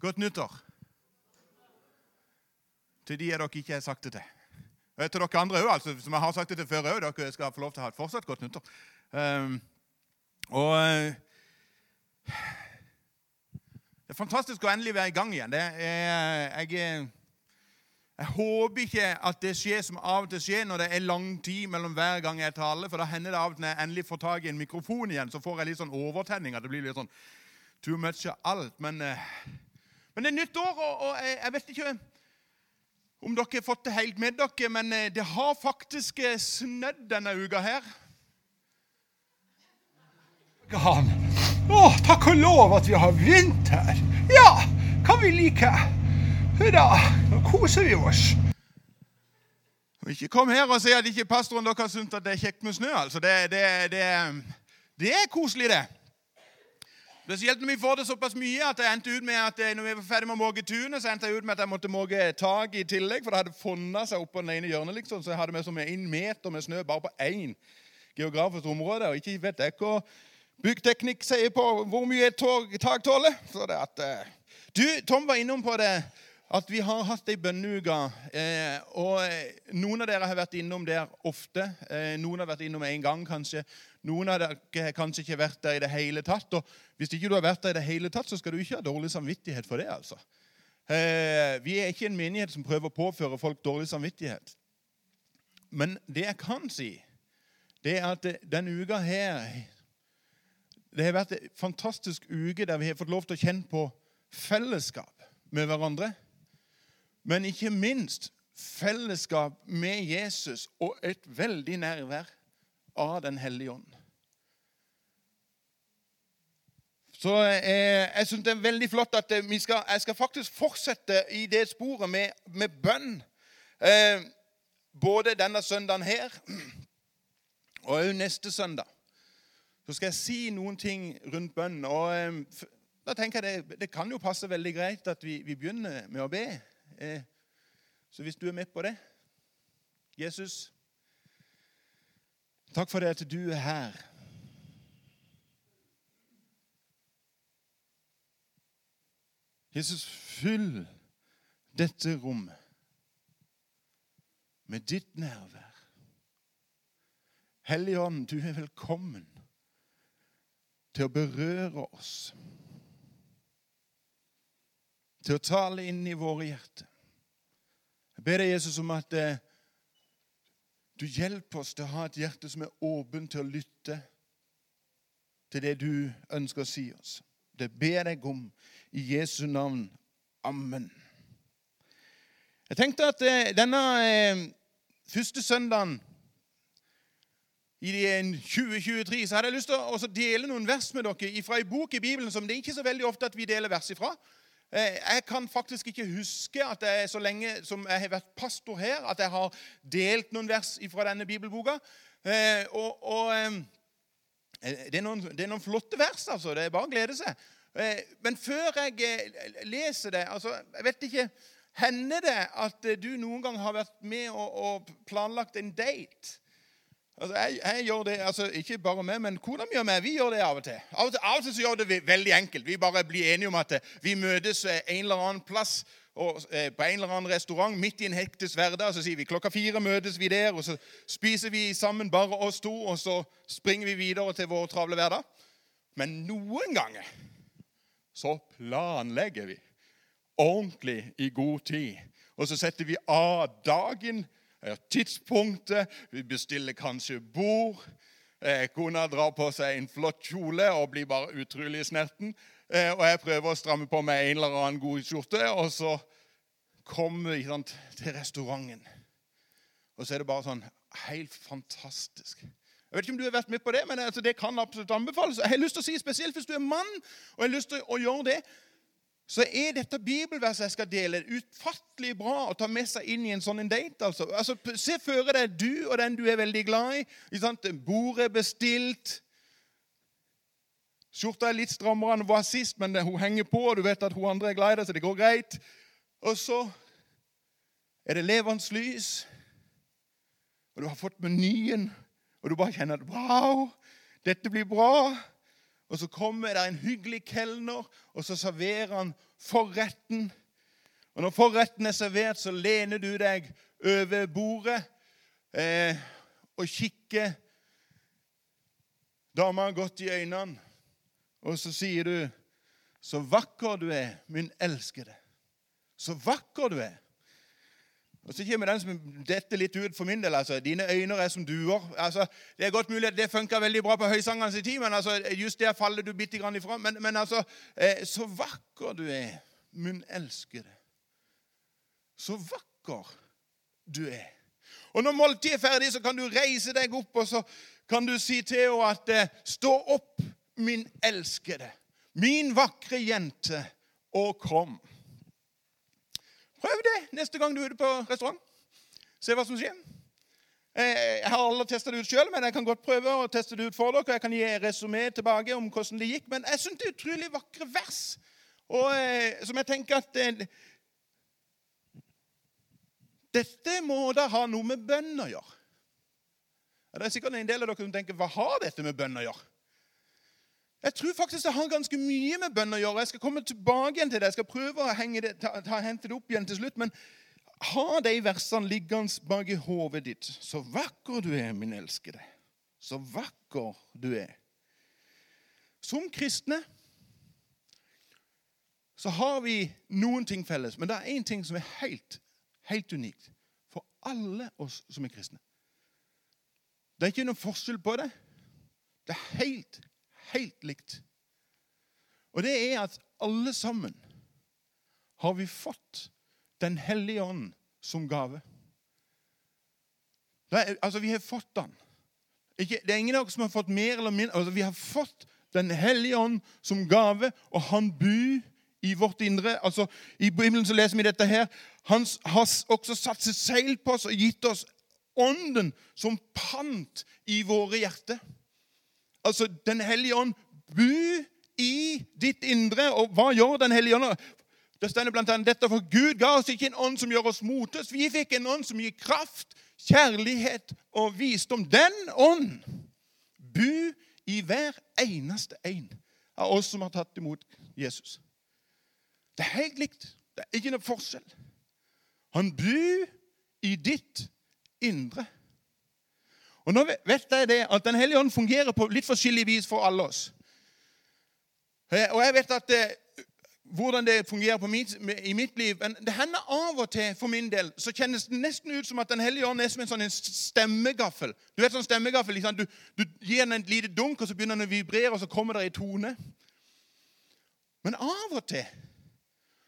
Godt nyttår. Til de er dere ikke har sagt det til. Og til dere andre òg, altså, som jeg har sagt det til før òg. Dere skal få lov til å ha et fortsatt godt nyttår. Um, og uh, Det er fantastisk å endelig være i gang igjen. Er, jeg, jeg håper ikke at det skjer som av og til skjer når det er lang tid mellom hver gang jeg taler. For da hender det av og til når jeg endelig får tak i en mikrofon igjen, så får jeg litt sånn overtenning. at det blir litt sånn too much av alt. Men, uh, men det er nytt år, og, og jeg vet ikke om dere har fått det helt med dere, men eh, det har faktisk eh, snødd denne uka her. Han. Å, takk og lov at vi har vinter. Ja, kan vi like. Hurra, nå koser vi oss. Ikke kom her og si at ikke pastoren dere har det er kjekt med snø. altså. Det, det, det, det er koselig, det. Spesielt når vi får det såpass mye at jeg endte ut med at eh, når vi var ferdig med å måke tunet, så endte jeg ut med at jeg måtte måke tak i tillegg, for det hadde fonda seg opp på den ene hjørnet. liksom, Så jeg hadde med som en meter med snø bare på én geografisk område. Og ikke vet jeg hva byggteknikk sier på hvor mye et tak tåler. Så det at, uh, du, Tom var innom på det at vi har hatt ei bønneuke. Eh, og noen av dere har vært innom der ofte. Eh, noen har vært innom én gang, kanskje. Noen av dere har kanskje ikke vært der i det hele tatt. Og hvis ikke du har vært der i det hele tatt, så skal du ikke ha dårlig samvittighet for det. altså. Eh, vi er ikke en menighet som prøver å påføre folk dårlig samvittighet. Men det jeg kan si, det er at denne uka her Det har vært en fantastisk uke der vi har fått lov til å kjenne på fellesskap med hverandre. Men ikke minst fellesskap med Jesus og et veldig nærvær av Den hellige ånd. Så eh, Jeg syns det er veldig flott at vi skal, jeg skal faktisk fortsette i det sporet med, med bønn. Eh, både denne søndagen her og òg neste søndag. Så skal jeg si noen ting rundt bønn. Og eh, da tenker jeg det, det, kan jo passe veldig greit at vi, vi begynner med å be. Så hvis du er med på det Jesus, takk for det at du er her. Jesus, fyll dette rommet med ditt nærvær. Hellige Ånd, du er velkommen til å berøre oss til å tale inn i våre hjerter. Jeg ber deg, Jesus, om at eh, du hjelper oss til å ha et hjerte som er åpent til å lytte til det du ønsker å si oss. Det ber jeg om i Jesu navn. Amen. Jeg tenkte at eh, denne eh, første søndagen i 2023 så hadde jeg lyst til å dele noen vers med dere fra ei bok i Bibelen som det er ikke så veldig ofte at vi deler vers ifra. Eh, jeg kan faktisk ikke huske at jeg så lenge som jeg har vært pastor her, at jeg har delt noen vers fra denne bibelboka. Eh, og, og eh, det, er noen, det, er noen, flotte vers, altså. Det er bare å glede seg. Men før jeg leser det altså, Jeg vet ikke Hender det at du noen gang har vært med og, og planlagt en date? Altså, jeg, jeg, gjør det, altså Ikke bare meg, men kona mi og meg vi gjør det av og til. Av og til, av og til så gjør det veldig enkelt. Vi bare blir enige om at eh, vi møtes eh, en eller annen plass og, eh, på en eller annen restaurant midt i en hektisk hverdag. Så sier vi klokka fire møtes vi der, og så spiser vi sammen bare oss to. Og så springer vi videre til vår travle hverdag. Men noen ganger så planlegger vi ordentlig i god tid. Og så setter vi av dagen tidspunktet. Vi bestiller kanskje bord. Eh, kona drar på seg en flott kjole og blir bare utrolig snerten. Eh, og jeg prøver å stramme på meg en eller annen god skjorte, og så kommer vi til restauranten. Og så er det bare sånn helt fantastisk. Jeg vet ikke om du har vært med på det, men altså, det kan absolutt anbefales. Jeg har lyst til å si Spesielt hvis du er mann og jeg har lyst til å gjøre det, så er dette bibelverset jeg skal dele, utfattelig bra å ta med seg inn i en sånn date. altså. altså se for deg du og den du er veldig glad i. Bordet er bestilt. Skjorta er litt strammere enn hun var sist, men hun henger på, og du vet at hun andre er glad i deg, så det går greit. Og så er det levende lys, og du har fått menyen, og du bare kjenner at Wow, dette blir bra. Og så kommer det en hyggelig kelner, og så serverer han forretten. Og når forretten er servert, så lener du deg over bordet eh, og kikker dama godt i øynene, og så sier du så vakker du er, min elskede. Så vakker du er. Og så kommer den som detter litt ut for min del. altså, Dine øyne er som duer. Altså, Det er godt mulig at det funka veldig bra på høysangernes tid, men altså, just der faller du bitte grann ifra. Men, men altså, eh, så vakker du er, min elskede. Så vakker du er. Og når måltidet er ferdig, så kan du reise deg opp og så kan du si til henne at eh, Stå opp, min elskede, min vakre jente, og kom. Prøv det neste gang du er ute på restaurant. Se hva som skjer. Eh, jeg har aldri testa det ut sjøl, men jeg kan godt prøve å teste det ut for dere. Jeg kan gi resumé tilbake om hvordan det gikk. Men jeg syns det er utrolig vakre vers. Og eh, som jeg tenker at eh, Dette må da ha noe med bønn å gjøre. Det er sikkert en del av dere som tenker hva har dette med bønn å gjøre? Jeg tror faktisk det har ganske mye med bønn å gjøre. Jeg skal komme tilbake igjen til det. Jeg skal prøve å det, ta, ta, hente det opp igjen til slutt. Men ha de versene liggende bak i hodet ditt. Så vakker du er, min elskede. Så vakker du er. Som kristne så har vi noen ting felles, men det er én ting som er helt, helt unikt for alle oss som er kristne. Det er ikke noen forskjell på det. Det er helt, helt likt. Og det er at alle sammen har vi fått Den hellige ånd som gave. Er, altså, vi har fått den. Ikke, det er ingen av oss som har fått mer eller mindre. Altså, vi har fått Den hellige ånd som gave, og han bor i vårt indre. Altså, I Bibelen så leser vi dette her. Han har også satt sitt seil på oss og gitt oss Ånden som pant i våre hjerter. Altså, Den hellige ånd bu i ditt indre. Og hva gjør Den hellige ånd? Det stender blant annet dette, for Gud ga oss ikke en ånd som gjør oss motløse. Vi fikk en ånd som gir kraft, kjærlighet og visdom. Den ånd bu i hver eneste en av oss som har tatt imot Jesus. Det er helt likt. Det er ikke noe forskjell. Han bu i ditt indre. Og Nå vet jeg det at Den hellige ånd fungerer på litt forskjellig vis for alle oss. Eh, og jeg vet at det, eh, hvordan det fungerer mitt, i mitt liv. Men det hender av og til for min del så kjennes det nesten ut som at Den hellige ånd er som en sånn stemmegaffel. Du vet sånn stemmegaffel, liksom, du, du, gir den et lite dunk, og så begynner den å vibrere, og så kommer det i tone. Men av og til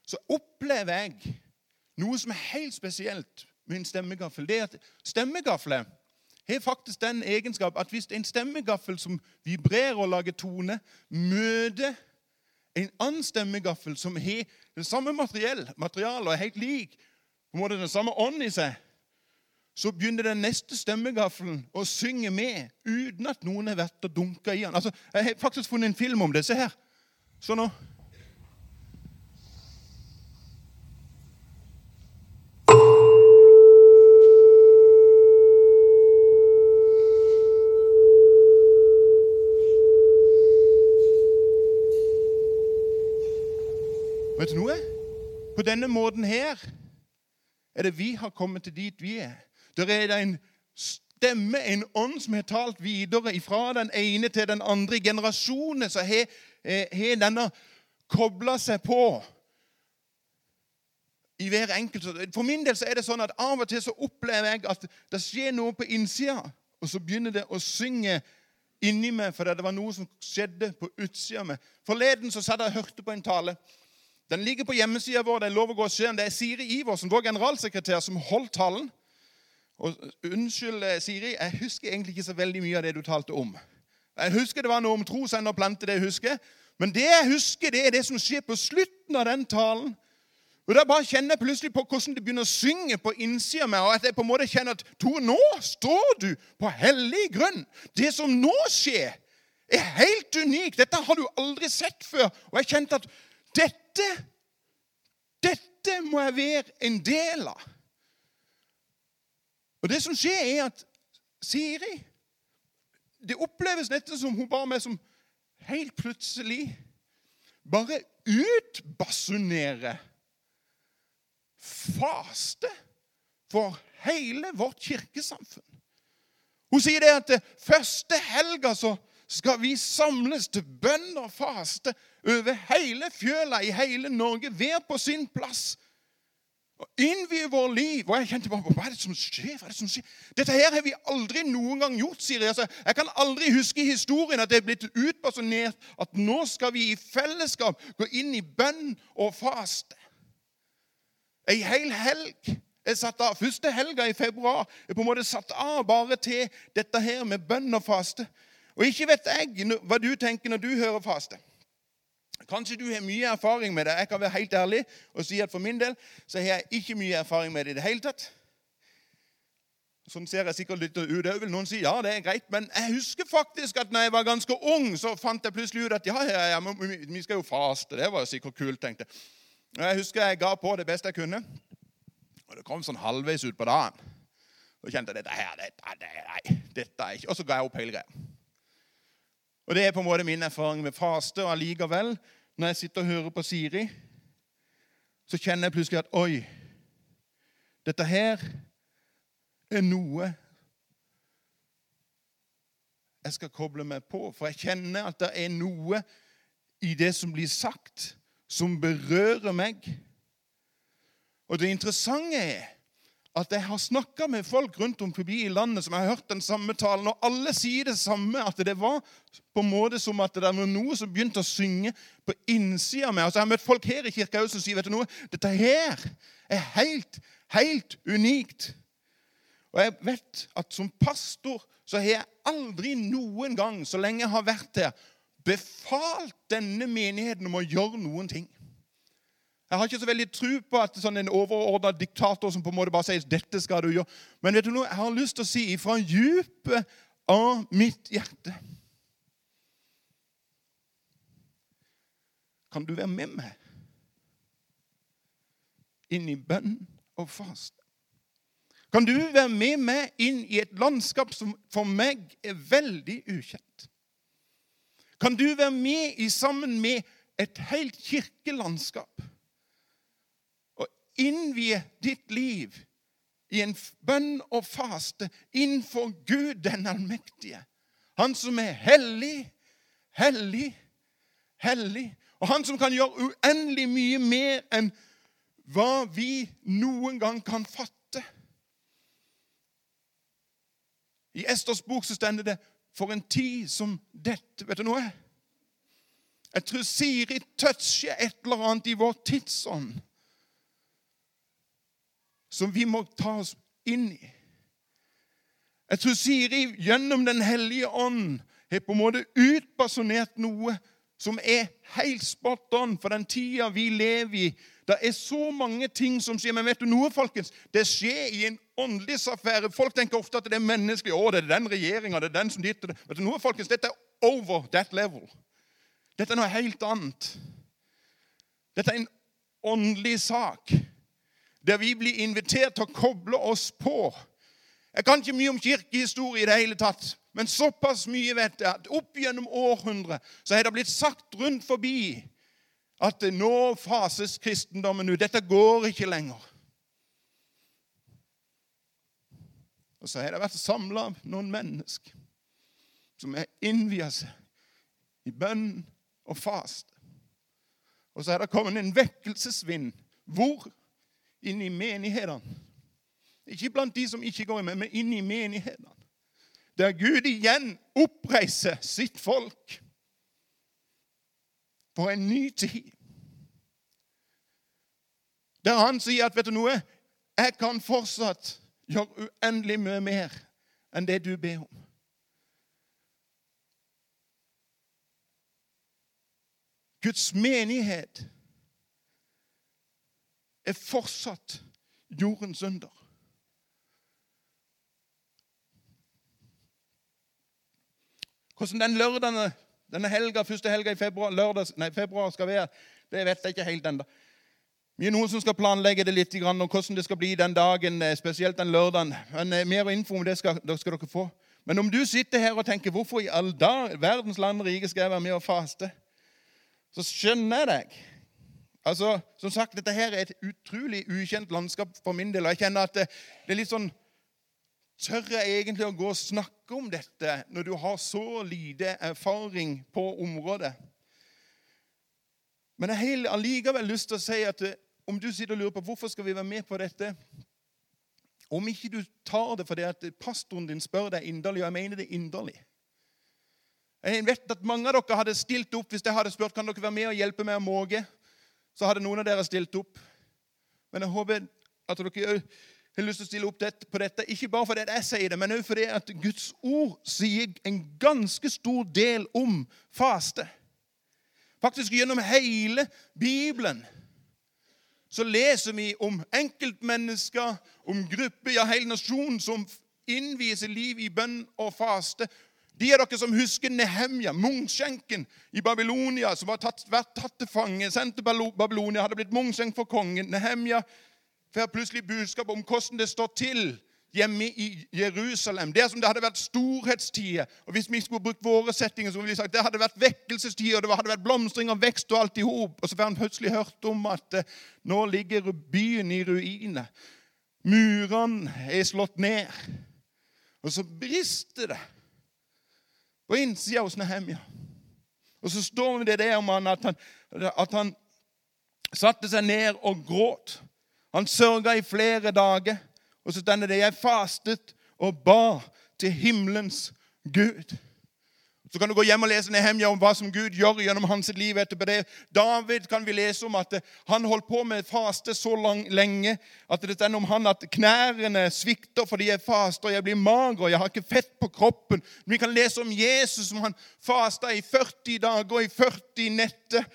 så opplever jeg noe som er helt spesielt med en stemmegaffel. Det er at Stemmegafler har faktisk den egenskap at hvis en stemmegaffel som vibrerer og lager tone, møter en annen stemmegaffel som har det samme materiell, materialet og er helt lik, på en måte den samme ånd i seg, så begynner den neste stemmegaffelen å synge med uten at noen har vært og dunka i den. Altså, jeg har faktisk funnet en film om det. Se her. Så nå. Vet du noe? På denne måten her er det vi har kommet til dit vi er. Der er det en stemme, en ånd, som har talt videre fra den ene til den andre. I generasjoner så eh, har denne kobla seg på i hver enkelt. For min del så er det sånn at av og til så opplever jeg at det skjer noe på innsida, og så begynner det å synge inni meg fordi det var noe som skjedde på utsida av meg. Forleden så satt jeg og hørte på en tale. Den ligger på hjemmesida vår. Det er lov å gå og se den. Det er Siri Iversen, vår generalsekretær, som holdt talen. Og Unnskyld, eh, Siri, jeg husker egentlig ikke så veldig mye av det du talte om. Jeg husker det var noe om tro, så og plante, det jeg husker. Men det jeg husker, det er det som skjer på slutten av den talen. Og Da bare kjenner jeg plutselig på hvordan det begynner å synge på innsida av meg. og at jeg på en måte kjenner at Tor, nå står du på hellig grunn. Det som nå skjer, er helt unikt. Dette har du aldri sett før. Og jeg kjente at dette, dette dette må jeg være en del av. Og det som skjer, er at Siri Det oppleves nesten som hun bare meg som helt plutselig bare utbasunerer faste for hele vårt kirkesamfunn. Hun sier det at det første helga så skal vi samles til bønn og faste over hele fjøla i hele Norge, hver på sin plass. Og innvie vår liv. Og jeg kjente bare Hva er det som skjer? Hva er det som skjer? Dette her har vi aldri noen gang gjort, sier jeg. Altså, jeg kan aldri huske i historien at det er blitt utbasunert at nå skal vi i fellesskap gå inn i bønn og faste. Ei hel helg er satt av. Første helga i februar er på en måte satt av bare til dette her med bønn og faste. Og ikke vet jeg hva du tenker når du hører faste. Kanskje du har mye erfaring med det. Jeg kan være helt ærlig og si at for min del så har jeg ikke mye erfaring med det i det hele tatt. Sånn ser jeg sikkert litt ut. òg, vil noen si ja, det er greit. Men jeg husker faktisk at når jeg var ganske ung, så fant jeg plutselig ut at ja, ja, ja vi skal jo faste. Det var sikkert kult, tenkte jeg. Jeg husker jeg ga på det beste jeg kunne. Og det kom sånn halvveis ut på dagen. Så kjente jeg dette her, dette, det, nei, dette er ikke Og så ga jeg opp hele greia. Og Det er på en måte min erfaring med faste. Og allikevel, når jeg sitter og hører på Siri, så kjenner jeg plutselig at oi, dette her er noe jeg skal koble meg på. For jeg kjenner at det er noe i det som blir sagt, som berører meg. Og det interessante er at jeg har snakka med folk rundt om forbi i landet som har hørt den samme talen, og alle sier det samme, at det var på en måte som at det var noe som begynte å synge på innsida av meg. Altså, jeg har møtt folk her i kirka som sier vet du noe, dette her er helt, helt unikt. Og jeg vet at som pastor så har jeg aldri noen gang, så lenge jeg har vært her, befalt denne menigheten om å gjøre noen ting. Jeg har ikke så veldig tro på at sånn en overordna diktator som på en måte bare sier 'dette skal du gjøre'. Men vet du noe? jeg har lyst til å si fra dypet av mitt hjerte Kan du være med meg inn i bønn og fast? Kan du være med meg inn i et landskap som for meg er veldig ukjent? Kan du være med i sammen med et helt kirkelandskap? Innvie ditt liv i en bønn og faste innenfor Gud den allmektige. Han som er hellig, hellig, hellig. Og han som kan gjøre uendelig mye mer enn hva vi noen gang kan fatte. I Esters bok så stender det 'for en tid som dette'. Vet du noe? Jeg tror Siri toucher et eller annet i vår tidsånd som vi må ta oss inn i. Jeg tror Siri gjennom Den hellige ånd har på en måte utbasonert noe som er helt spot on for den tida vi lever i. Det er så mange ting som skjer. Men vet du noe, folkens? Det skjer i en åndelig affære. Folk tenker ofte at det er menneskelig. Å, det er den regjeringa, det er den som ditt Vet du noe, folkens? Dette er over that level. Dette er noe helt annet. Dette er en åndelig sak der vi blir invitert til å koble oss på. Jeg kan ikke mye om kirkehistorie i det hele tatt, men såpass mye vet jeg at opp gjennom århundret så har det blitt sagt rundt forbi at nå fases kristendommen ut. Dette går ikke lenger. Og så har det vært samla noen mennesker som har innvia seg i bønn og fast. Og så er det kommet en vekkelsesvind. Hvor? Inn i menighetene. Ikke blant de som ikke går med, men inni menighetene. Der Gud igjen oppreiser sitt folk for en ny tid. Der han sier at vet du noe, jeg kan fortsatt gjøre uendelig mye mer enn det du ber om. Guds menighet er fortsatt jordens under. Hvordan den lørdagen, denne helga, første helga i februar, lørdag, nei, februar skal være, det vet jeg ikke helt ennå. Vi er noen som skal planlegge det litt, og hvordan det skal bli den dagen, eh, spesielt den lørdagen. Men eh, Mer info om det skal, det skal dere få. Men om du sitter her og tenker 'Hvorfor i all dag, verdens land rike skal jeg være med og faste?' så skjønner jeg deg. Altså, Som sagt, dette her er et utrolig ukjent landskap for min del. og jeg kjenner at det, det er litt sånn Tør jeg egentlig å gå og snakke om dette når du har så lite erfaring på området? Men jeg har allikevel lyst til å si at eh, om du sitter og lurer på hvorfor skal vi være med på dette Om ikke du tar det fordi at pastoren din spør deg inderlig, og jeg mener det inderlig Jeg vet at mange av dere hadde stilt opp hvis jeg hadde spurt kan dere være med og hjelpe meg å måke. Så hadde noen av dere stilt opp. Men jeg håper at dere har lyst til å stille opp på dette, ikke bare fordi jeg sier det, men også fordi at Guds ord sier en ganske stor del om faste. Faktisk gjennom hele Bibelen så leser vi om enkeltmennesker, om grupper, ja, hele nasjonen som innviser liv i bønn og faste. De av dere som husker Nehemja, munkskjenken i Babylonia, som var tatt, vært tatt til fange, sendt til Babylonia, hadde blitt munkskjenk for kongen. Nehemja får plutselig budskap om hvordan det står til hjemme i Jerusalem. Det er som det hadde vært storhetstider. Og Hvis vi skulle brukt våre settinger, så ville vi sagt det hadde vært vekkelsestider, og det hadde vært blomstring og vekst og alt i hop. Og så får han plutselig hørt om at eh, nå ligger byen i ruiner. Murene er slått ned. Og så brister det på innsida hos Nehemia. Og så står det der om han at, han at han satte seg ned og gråt. Han sørga i flere dager. Og så stender det 'Jeg fastet og ba til himmelens Gud'. Så kan du gå hjem og lese Nehemja om hva som Gud gjør gjennom hans liv etterpå det. David kan vi lese om at han holdt på med faste så lang, lenge at det stender om han at knærne svikter fordi jeg faster, jeg blir mager, jeg har ikke fett på kroppen. Vi kan lese om Jesus som han fasta i 40 dager og i 40 netter.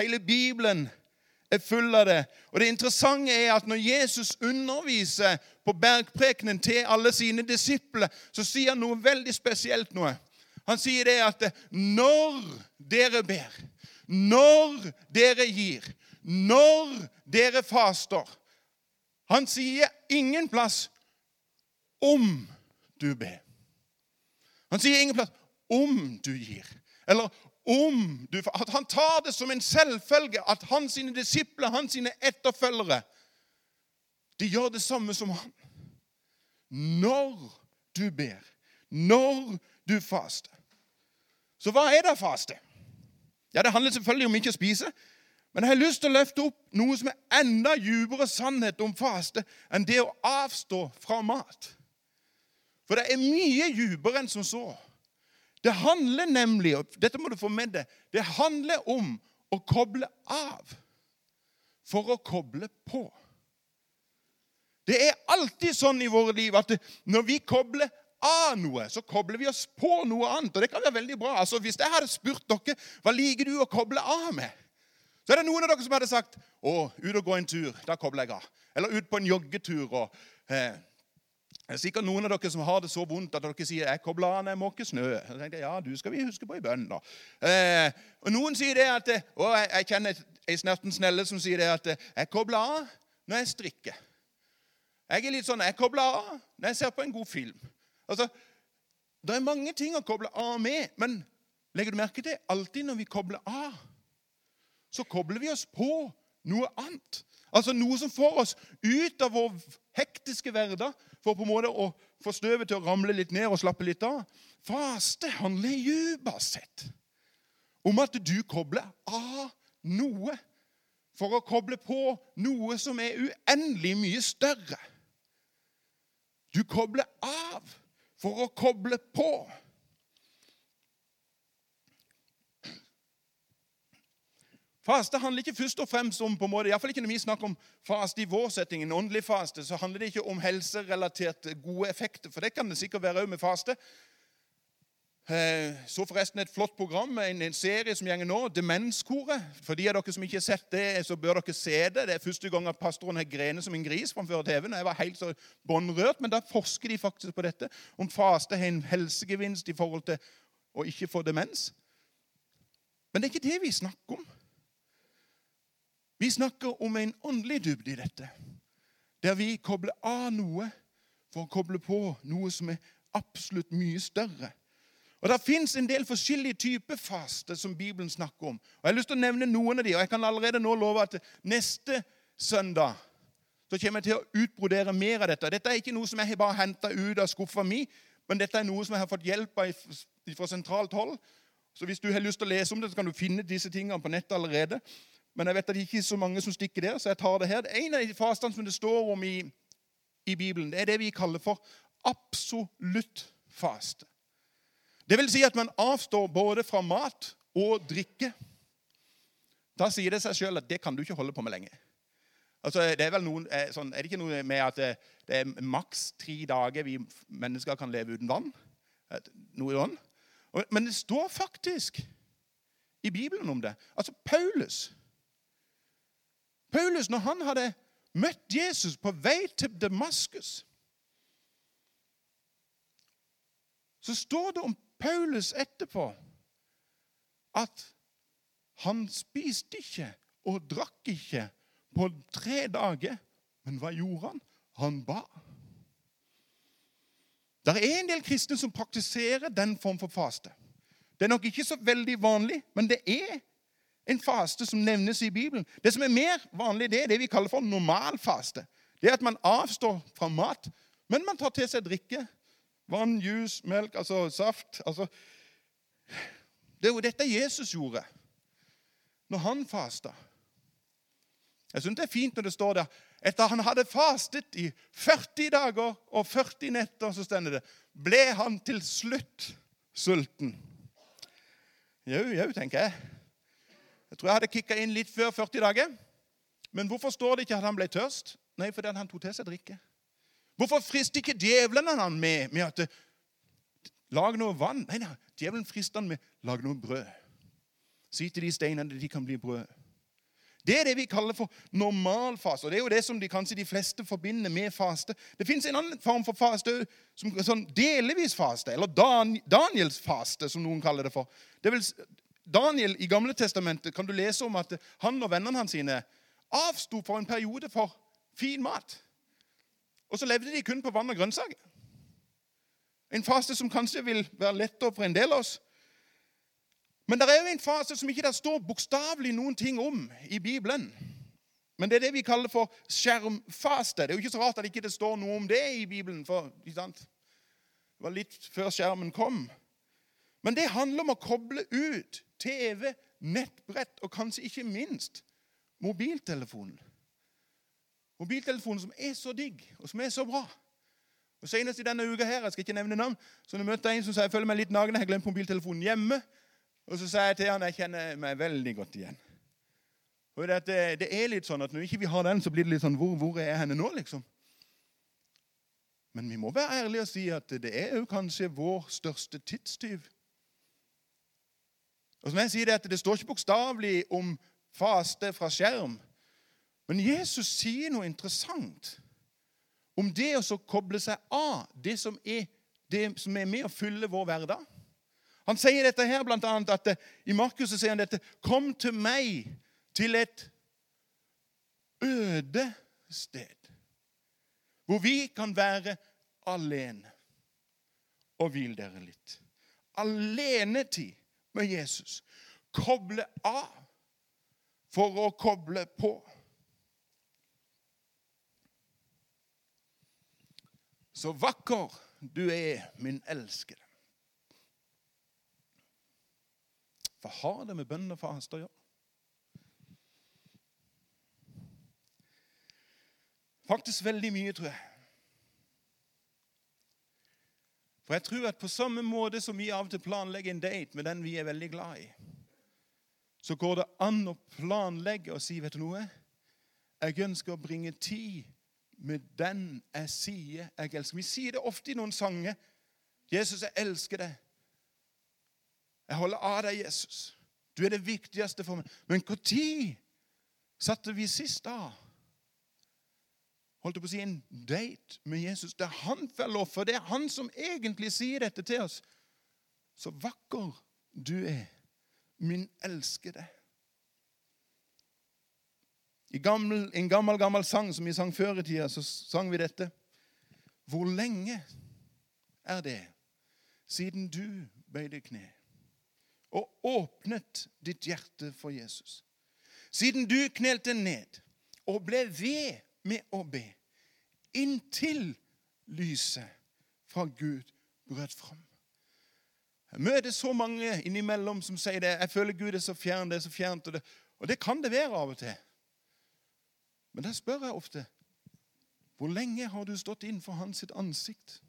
Hele Bibelen er full av det. Og Det interessante er at når Jesus underviser på bergprekenen til alle sine disipler, så sier han noe veldig spesielt. noe. Han sier det at når dere ber, når dere gir, når dere faster Han sier ingen plass 'om du ber'. Han sier ingen plass 'om du gir', eller om du, At han tar det som en selvfølge at hans disipler, hans etterfølgere, de gjør det samme som han. Når du ber, når du faster. Så hva er det faste? Ja, Det handler selvfølgelig om ikke å spise. Men jeg har lyst til å løfte opp noe som er enda dypere sannhet om faste enn det å avstå fra mat. For det er mye dypere enn som så. Det handler nemlig og dette må du få med deg, det handler om å koble av for å koble på. Det er alltid sånn i våre liv at når vi kobler av noe, så kobler vi oss på noe annet. Og det kan være veldig bra. Altså, Hvis jeg hadde spurt dere hva liker du å koble av med, så er det noen av dere som hadde sagt å, ut og gå en tur. Da kobler jeg av. Eller ut på en joggetur. og eh, det er sikkert noen av dere som har det så vondt at dere sier 'jeg kobler når jeg måker snø'. Jeg tenkte, ja, du skal vi huske på i bønn da. Eh, og Noen sier det at, og jeg, jeg kjenner ei snerten snelle som sier det at 'jeg kobler av når jeg strikker'. Jeg er litt sånn, jeg kobler av når jeg ser på en god film. Altså, Det er mange ting å koble av med, men legger du merke til alltid når vi kobler av, så kobler vi oss på noe annet. Altså noe som får oss ut av vår hektiske hverdag for på en måte å få støvet til å ramle litt ned og slappe litt av. Faste handler dypest sett om at du kobler av noe for å koble på noe som er uendelig mye større. Du kobler av for å koble på. Faste handler ikke først og fremst om på en måte, Iallfall ikke når vi snakker om faste i vår setting, en åndelig faste, så handler det ikke om helserelaterte gode effekter. For det kan det sikkert være òg med faste. Eh, så forresten et flott program, en, en serie som gjenger nå, Demenskoret. For de av dere som ikke har sett det, så bør dere se det. Det er første gang at pastoren har grenet som en gris framfor TV-en. Jeg var helt så båndrørt, men da forsker de faktisk på dette. Om faste har en helsegevinst i forhold til å ikke få demens. Men det er ikke det vi snakker om. Vi snakker om en åndelig dybde i dette, der vi kobler av noe for å koble på noe som er absolutt mye større. Og Det fins en del forskjellige typer faste som Bibelen snakker om. Og Jeg har lyst til å nevne noen av de, og jeg kan allerede nå love at neste søndag så kommer jeg til å utbrodere mer av dette. Dette er ikke noe som jeg har bare henta ut av skuffa mi, men dette er noe som jeg har fått hjelp av fra sentralt hold. Så hvis du har lyst til å lese om det, så kan du finne disse tingene på nettet allerede. Men jeg vet at det ikke er så mange som stikker der, så jeg tar det her. En av de fasene som det står om i, i Bibelen, det er det vi kaller for absolutt faste. Det vil si at man avstår både fra mat og drikke. Da sier det seg sjøl at det kan du ikke holde på med lenge. Altså, det Er noen, er, sånn, er det ikke noe med at det, det er maks tre dager vi mennesker kan leve uten vann? Noe sånn? Men det står faktisk i Bibelen om det. Altså, Paulus Paulus, når han hadde møtt Jesus på vei til Damaskus, så står det om Paulus etterpå at han spiste ikke og drakk ikke på tre dager. Men hva gjorde han? Han ba. Det er en del kristne som praktiserer den form for faste. Det er nok ikke så veldig vanlig, men det er en faste som nevnes i Bibelen. Det som er mer vanlig, det er det vi kaller for normal faste. Det er at man avstår fra mat, men man tar til seg drikke. Vann, juice, melk, altså saft. Altså, det er jo dette Jesus gjorde når han fasta. Jeg syns det er fint når det står der etter han hadde fastet i 40 dager og 40 netter, så stender det ble han til slutt sulten. Jau, jau, tenker jeg. Jeg tror jeg hadde kicka inn litt før 40 dager. Men hvorfor står det ikke at han ble tørst? Nei, fordi han tok til seg drikke. Hvorfor frister ikke djevelen han med, med at Lag noe vann. Nei, nei, djevelen frister han med lag noe brød. Si til de steinene de kan bli brød. Det er det vi kaller for normalfase. og Det er jo det som de, kanskje de fleste forbinder med faste. Det fins en annen form for faste, som sånn delvis faste, eller Dan, Daniels faste, som noen kaller det for. Det vil, Daniel i Gamle Testamentet kan du lese om at han og vennene hans sine avsto for en periode for fin mat. Og så levde de kun på vann og grønnsaker. En fase som kanskje vil være lettere for en del av oss. Men det er jo en fase som ikke det står bokstavelig noen ting om i Bibelen. Men det er det vi kaller for skjermfaste. Det er jo ikke så rart at det ikke står noe om det i Bibelen. for Det var litt før skjermen kom. Men det handler om å koble ut TV, nettbrett og kanskje ikke minst mobiltelefonen. Mobiltelefonen som er så digg, og som er så bra. Og Senest i denne uka her, jeg skal ikke nevne navn, så jeg møtte en som sa jeg føler meg litt naken, jeg har glemt mobiltelefonen hjemme. Og så sa jeg til han jeg kjenner meg veldig godt igjen. Og det, det er litt sånn at Når ikke vi har den, så blir det litt sånn Hvor, hvor er jeg henne nå, liksom? Men vi må være ærlige og si at det er jo kanskje vår største tidstyv. Og som jeg sier Det at det står ikke bokstavelig om faste fra skjerm. Men Jesus sier noe interessant om det å koble seg av det som er, det som er med å fylle vår hverdag. Han sier dette her blant annet at I Markus sier han dette Kom til meg til et øde sted, hvor vi kan være alene. Og hvil dere litt. Alenetid med Jesus. Koble av for å koble på. Så vakker du er, min elskede. Hva har det med bønn og faste å gjøre? Faktisk veldig mye, tror jeg. For jeg tror at på samme måte som vi av og til planlegger en date med den vi er veldig glad i, så går det an å planlegge og si, vet du noe Jeg ønsker å bringe tid med den jeg sier jeg elsker. Vi sier det ofte i noen sanger. 'Jesus, jeg elsker deg'. Jeg holder av deg, Jesus. Du er det viktigste for meg. Men når satte vi sist av? Holdt på å si en date med Jesus. Det er han feller for. Det er han som egentlig sier dette til oss. Så vakker du er, min elskede. I gammel, en gammel, gammel sang som vi sang før i tida, så sang vi dette. Hvor lenge er det siden du bøyde kne og åpnet ditt hjerte for Jesus? Siden du knelte ned og ble ved med å be, inntil lyset fra Gud brøt fram. Jeg møter så mange innimellom som sier det. 'Jeg føler Gud er så fjern, det er så fjernt.' Og det, og det kan det være av og til. Men da spør jeg ofte hvor lenge har du stått innenfor hans ansikt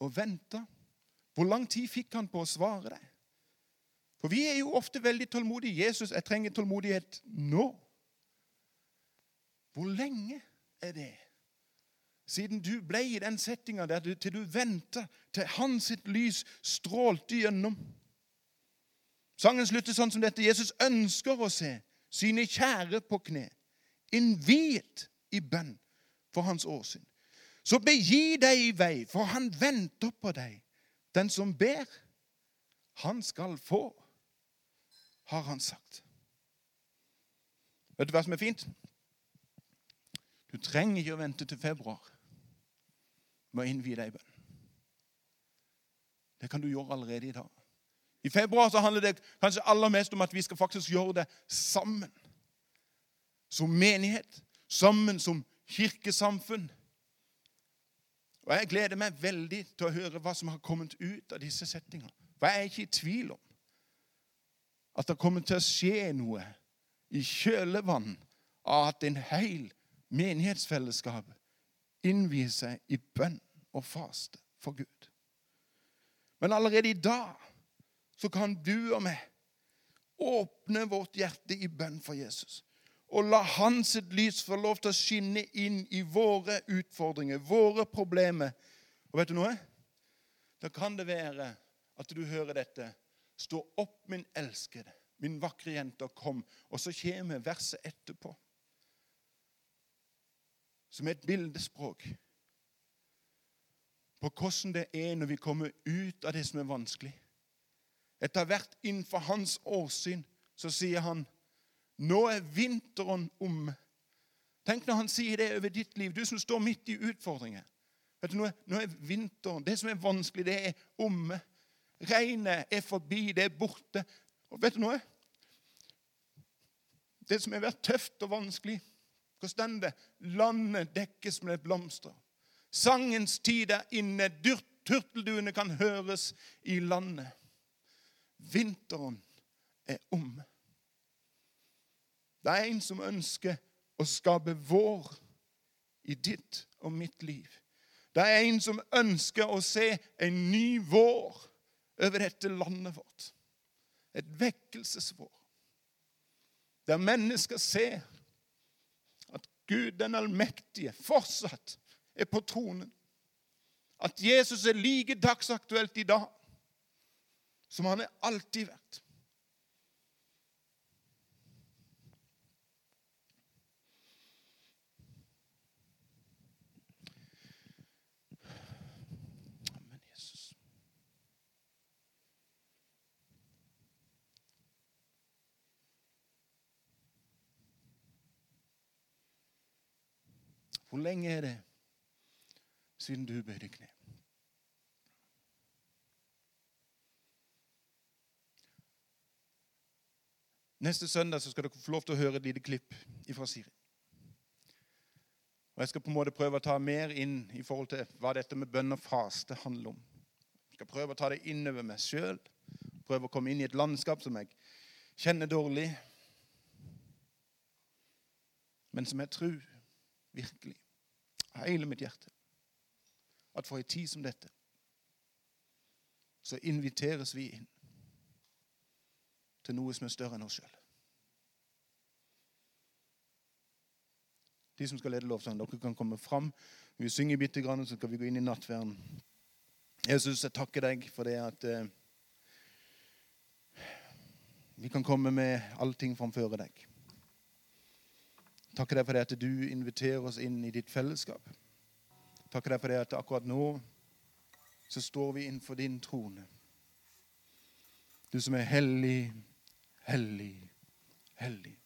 og venta? Hvor lang tid fikk han på å svare deg? For vi er jo ofte veldig tålmodige. 'Jesus, jeg trenger tålmodighet nå.' Hvor lenge er det siden du ble i den settinga der du, til du venta til hans sitt lys strålte gjennom? Sangen slutter sånn som dette. Jesus ønsker å se sine kjære på kne, innviet i bønn for hans åsyn. Så begi deg i vei, for han venter på deg. Den som ber, han skal få, har han sagt. Vet du hva som er fint? Du trenger ikke å vente til februar med å innvie deg i bønn. Det kan du gjøre allerede i dag. I februar så handler det kanskje aller mest om at vi skal faktisk gjøre det sammen. Som menighet, sammen som kirkesamfunn. Og Jeg gleder meg veldig til å høre hva som har kommet ut av disse settingene. Jeg er ikke i tvil om at det kommer til å skje noe i kjølvann av at en hel menighetsfellesskap innvier seg i bønn og faste for Gud. Men allerede i dag så kan du og meg åpne vårt hjerte i bønn for Jesus. Og la hans lys få lov til å skinne inn i våre utfordringer, våre problemer. Og vet du noe? Da kan det være at du hører dette. Stå opp, min elskede, min vakre jente, og kom. Og så kommer verset etterpå som er et bildespråk på hvordan det er når vi kommer ut av det som er vanskelig. Etter hvert innenfor hans åsyn så sier han nå er vinteren omme. Tenk når han sier det over ditt liv, du som står midt i utfordringer. Vet du, nå, er, nå er vinteren, Det som er vanskelig, det er omme. Regnet er forbi, det er borte. Og vet du noe? Det som har vært tøft og vanskelig, hvor står det? Landet dekkes med blomster. Sangens tid er inne. Turtelduene kan høres i landet. Vinteren er om. Det er en som ønsker å skape vår i ditt og mitt liv. Det er en som ønsker å se en ny vår over dette landet vårt. Et vekkelsesvår. Der mennesker ser Gud den allmektige fortsatt er på tronen. At Jesus er like dagsaktuelt i dag som han er alltid vært. Hvor lenge er det siden du bøyde kne? Neste søndag så skal dere få lov til å høre et lite klipp fra Siri. Og Jeg skal på en måte prøve å ta mer inn i forhold til hva dette med bønn og faste handler om. Jeg skal prøve å ta det innover meg sjøl. Prøve å komme inn i et landskap som jeg kjenner dårlig, men som jeg tror virkelig av hele mitt hjerte at for ei tid som dette så inviteres vi inn til noe som er større enn oss sjøl. De som skal lede lovsangen, dere kan komme fram. Vi synger bitte grann, så skal vi gå inn i nattverden. Jesus, jeg takker deg for det at eh, vi kan komme med allting framfor deg. Takker deg for det at du inviterer oss inn i ditt fellesskap. Takker deg for det at akkurat nå så står vi innenfor din trone. Du som er hellig, hellig, hellig.